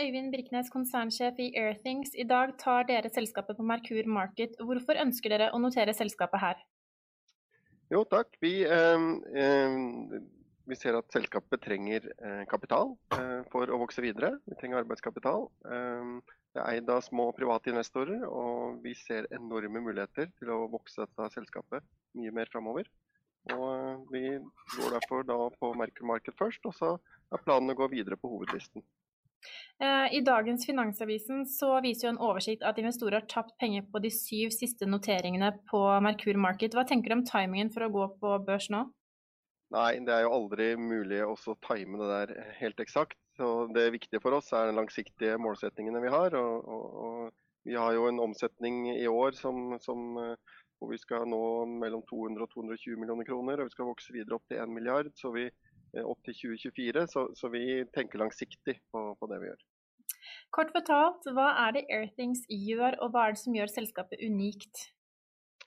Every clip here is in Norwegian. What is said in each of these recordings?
Øyvind Briknes, konsernsjef i Airthings. I dag tar dere selskapet på Merkur Market. Hvorfor ønsker dere å notere selskapet her? Jo, takk. Vi, eh, eh, vi ser at selskapet trenger eh, kapital eh, for å vokse videre. Vi trenger arbeidskapital. Eh, det er eid av små private investorer, og vi ser enorme muligheter til å vokse dette selskapet mye mer framover. Og eh, vi går derfor da på Merkur Market først, og så er planen å gå videre på hovedlisten. Eh, I dagens Finansavisen så viser jo en oversikt at investorer har tapt penger på de syv siste noteringene på Merkur Market. Hva tenker du om timingen for å gå på børs nå? Nei, det er jo aldri mulig å time det der helt eksakt. Så Det viktige for oss er de langsiktige målsettingene vi har. Og, og, og vi har jo en omsetning i år som, som, eh, hvor vi skal nå mellom 200 og 220 millioner kroner. Og vi skal vokse videre opp til 1 milliard, så vi, eh, opp til 2024. Så, så vi tenker langsiktig på, på det vi gjør. Kort fortalt, hva er det Airthings gjør, og hva er det som gjør selskapet unikt?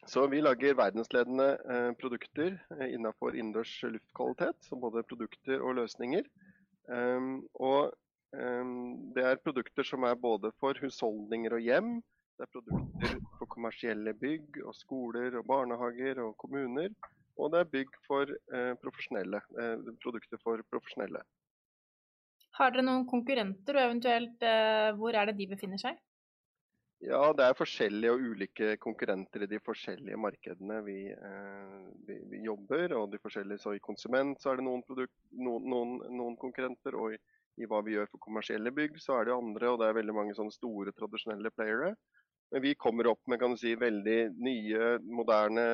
Så vi lager verdensledende eh, produkter eh, innenfor innendørs luftkvalitet, som både produkter og løsninger. Um, og um, det er produkter som er både for husholdninger og hjem. Det er produkter for kommersielle bygg og skoler og barnehager og kommuner. Og det er bygg for eh, profesjonelle, produkter for profesjonelle. Har dere noen konkurrenter, og eventuelt eh, hvor er det de befinner seg? Ja, det er forskjellige og ulike konkurrenter i de forskjellige markedene vi, eh, vi, vi jobber. og de forskjellige, så I konsument så er det noen, produkt, noen, noen, noen konkurrenter, og i, i, hva vi gjør for kommersielle bygg så er det andre. og Det er veldig mange sånne store, tradisjonelle playere. Men vi kommer opp med si, veldig nye, moderne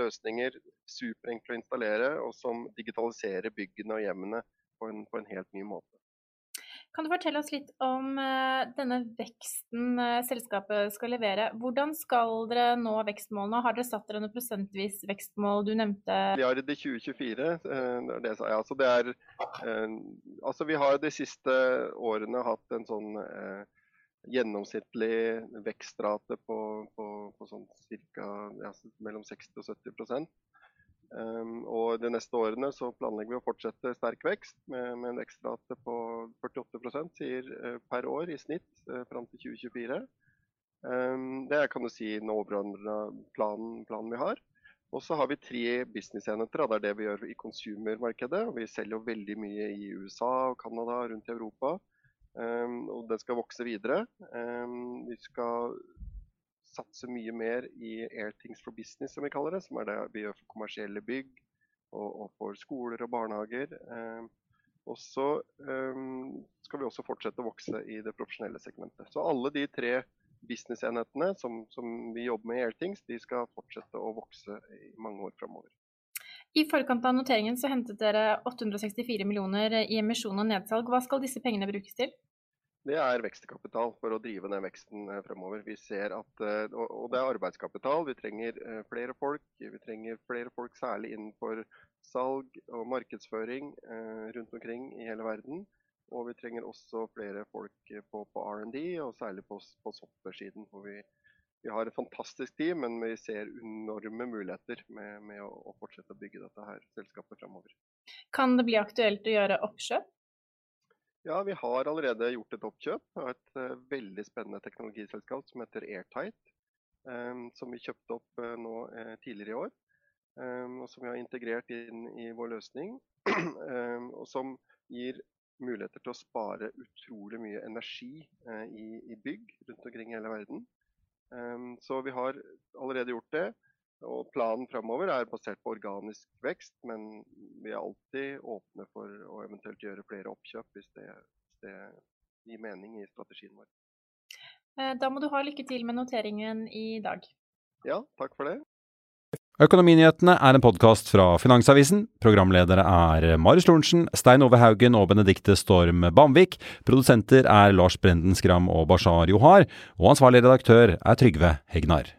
løsninger. Superenkle å installere, og som digitaliserer byggene og hjemmene på en, på en helt ny måte. Kan du fortelle oss litt om eh, denne veksten eh, selskapet skal levere? Hvordan skal dere nå vekstmålene? Har dere satt dere noe prosentvis vekstmål? Du nevnte Milliard i 2024. eh, Det det, sa. altså, det er, eh, altså vi har de siste årene hatt en sånn gjennomsnittlig vekstrate på, på, på sånn cirka, Ja, mellom 60 og 70 Um, og De neste årene så planlegger vi å fortsette sterk vekst med, med en vekstrate på 48 sier, uh, per år i snitt uh, fram til 2024. Um, det er kan du si, den overordna planen, planen, vi har. Og så har vi tre businessenheter. Det er det vi gjør i consumer-markedet. Vi selger veldig mye i USA og Canada, rundt i Europa. Um, og det skal vokse videre. vi skal satse mye mer i Airthings for business, som vi kaller det. Som er det vi gjør for kommersielle bygg og, og for skoler og barnehager. Eh, og så eh, skal vi også fortsette å vokse i det profesjonelle segmentet. Så alle de tre businessenhetene som, som vi jobber med i Airthings, de skal fortsette å vokse i mange år framover. I forkant av noteringen så hentet dere 864 millioner i emisjon og nedsalg. Hva skal disse pengene brukes til? Det er vekstkapital for å drive den veksten eh, fremover. Vi ser at, eh, og det er arbeidskapital. Vi trenger eh, flere folk. Vi trenger flere folk særlig innenfor salg og markedsføring rundt omkring i hele verden. Og vi trenger også flere folk på, på R&D, og særlig på, på software-siden. hvor vi, vi, har et fantastisk team, men vi ser enorme muligheter med, med å, å, fortsette å bygge dette her selskapet fremover. Kan det bli aktuelt å gjøre oppkjøp? Ja, vi har allerede gjort et oppkjøp av et uh, veldig spennende teknologiselskap som heter Airtight. Um, som vi kjøpte opp uh, nå uh, tidligere i år. Um, og som vi har integrert inn i vår løsning. um, og som gir muligheter til å spare utrolig mye energi i, i, bygg rundt omkring i hele verden. så vi har allerede gjort det. Og Planen framover er basert på organisk vekst, men vi er alltid åpne for å eventuelt gjøre flere oppkjøp hvis det, hvis det gir mening i strategien vår. Eh, da må du ha lykke til med noteringen i dag. Ja, takk for det. Økonominyhetene er en podkast fra Finansavisen. Programledere er Marius Lorentzen, Stein Ove Haugen og Benedikte Storm Bamvik. Produsenter er Lars Brenden Skram og Bashar Johar. Og ansvarlig redaktør er Trygve Hegnar.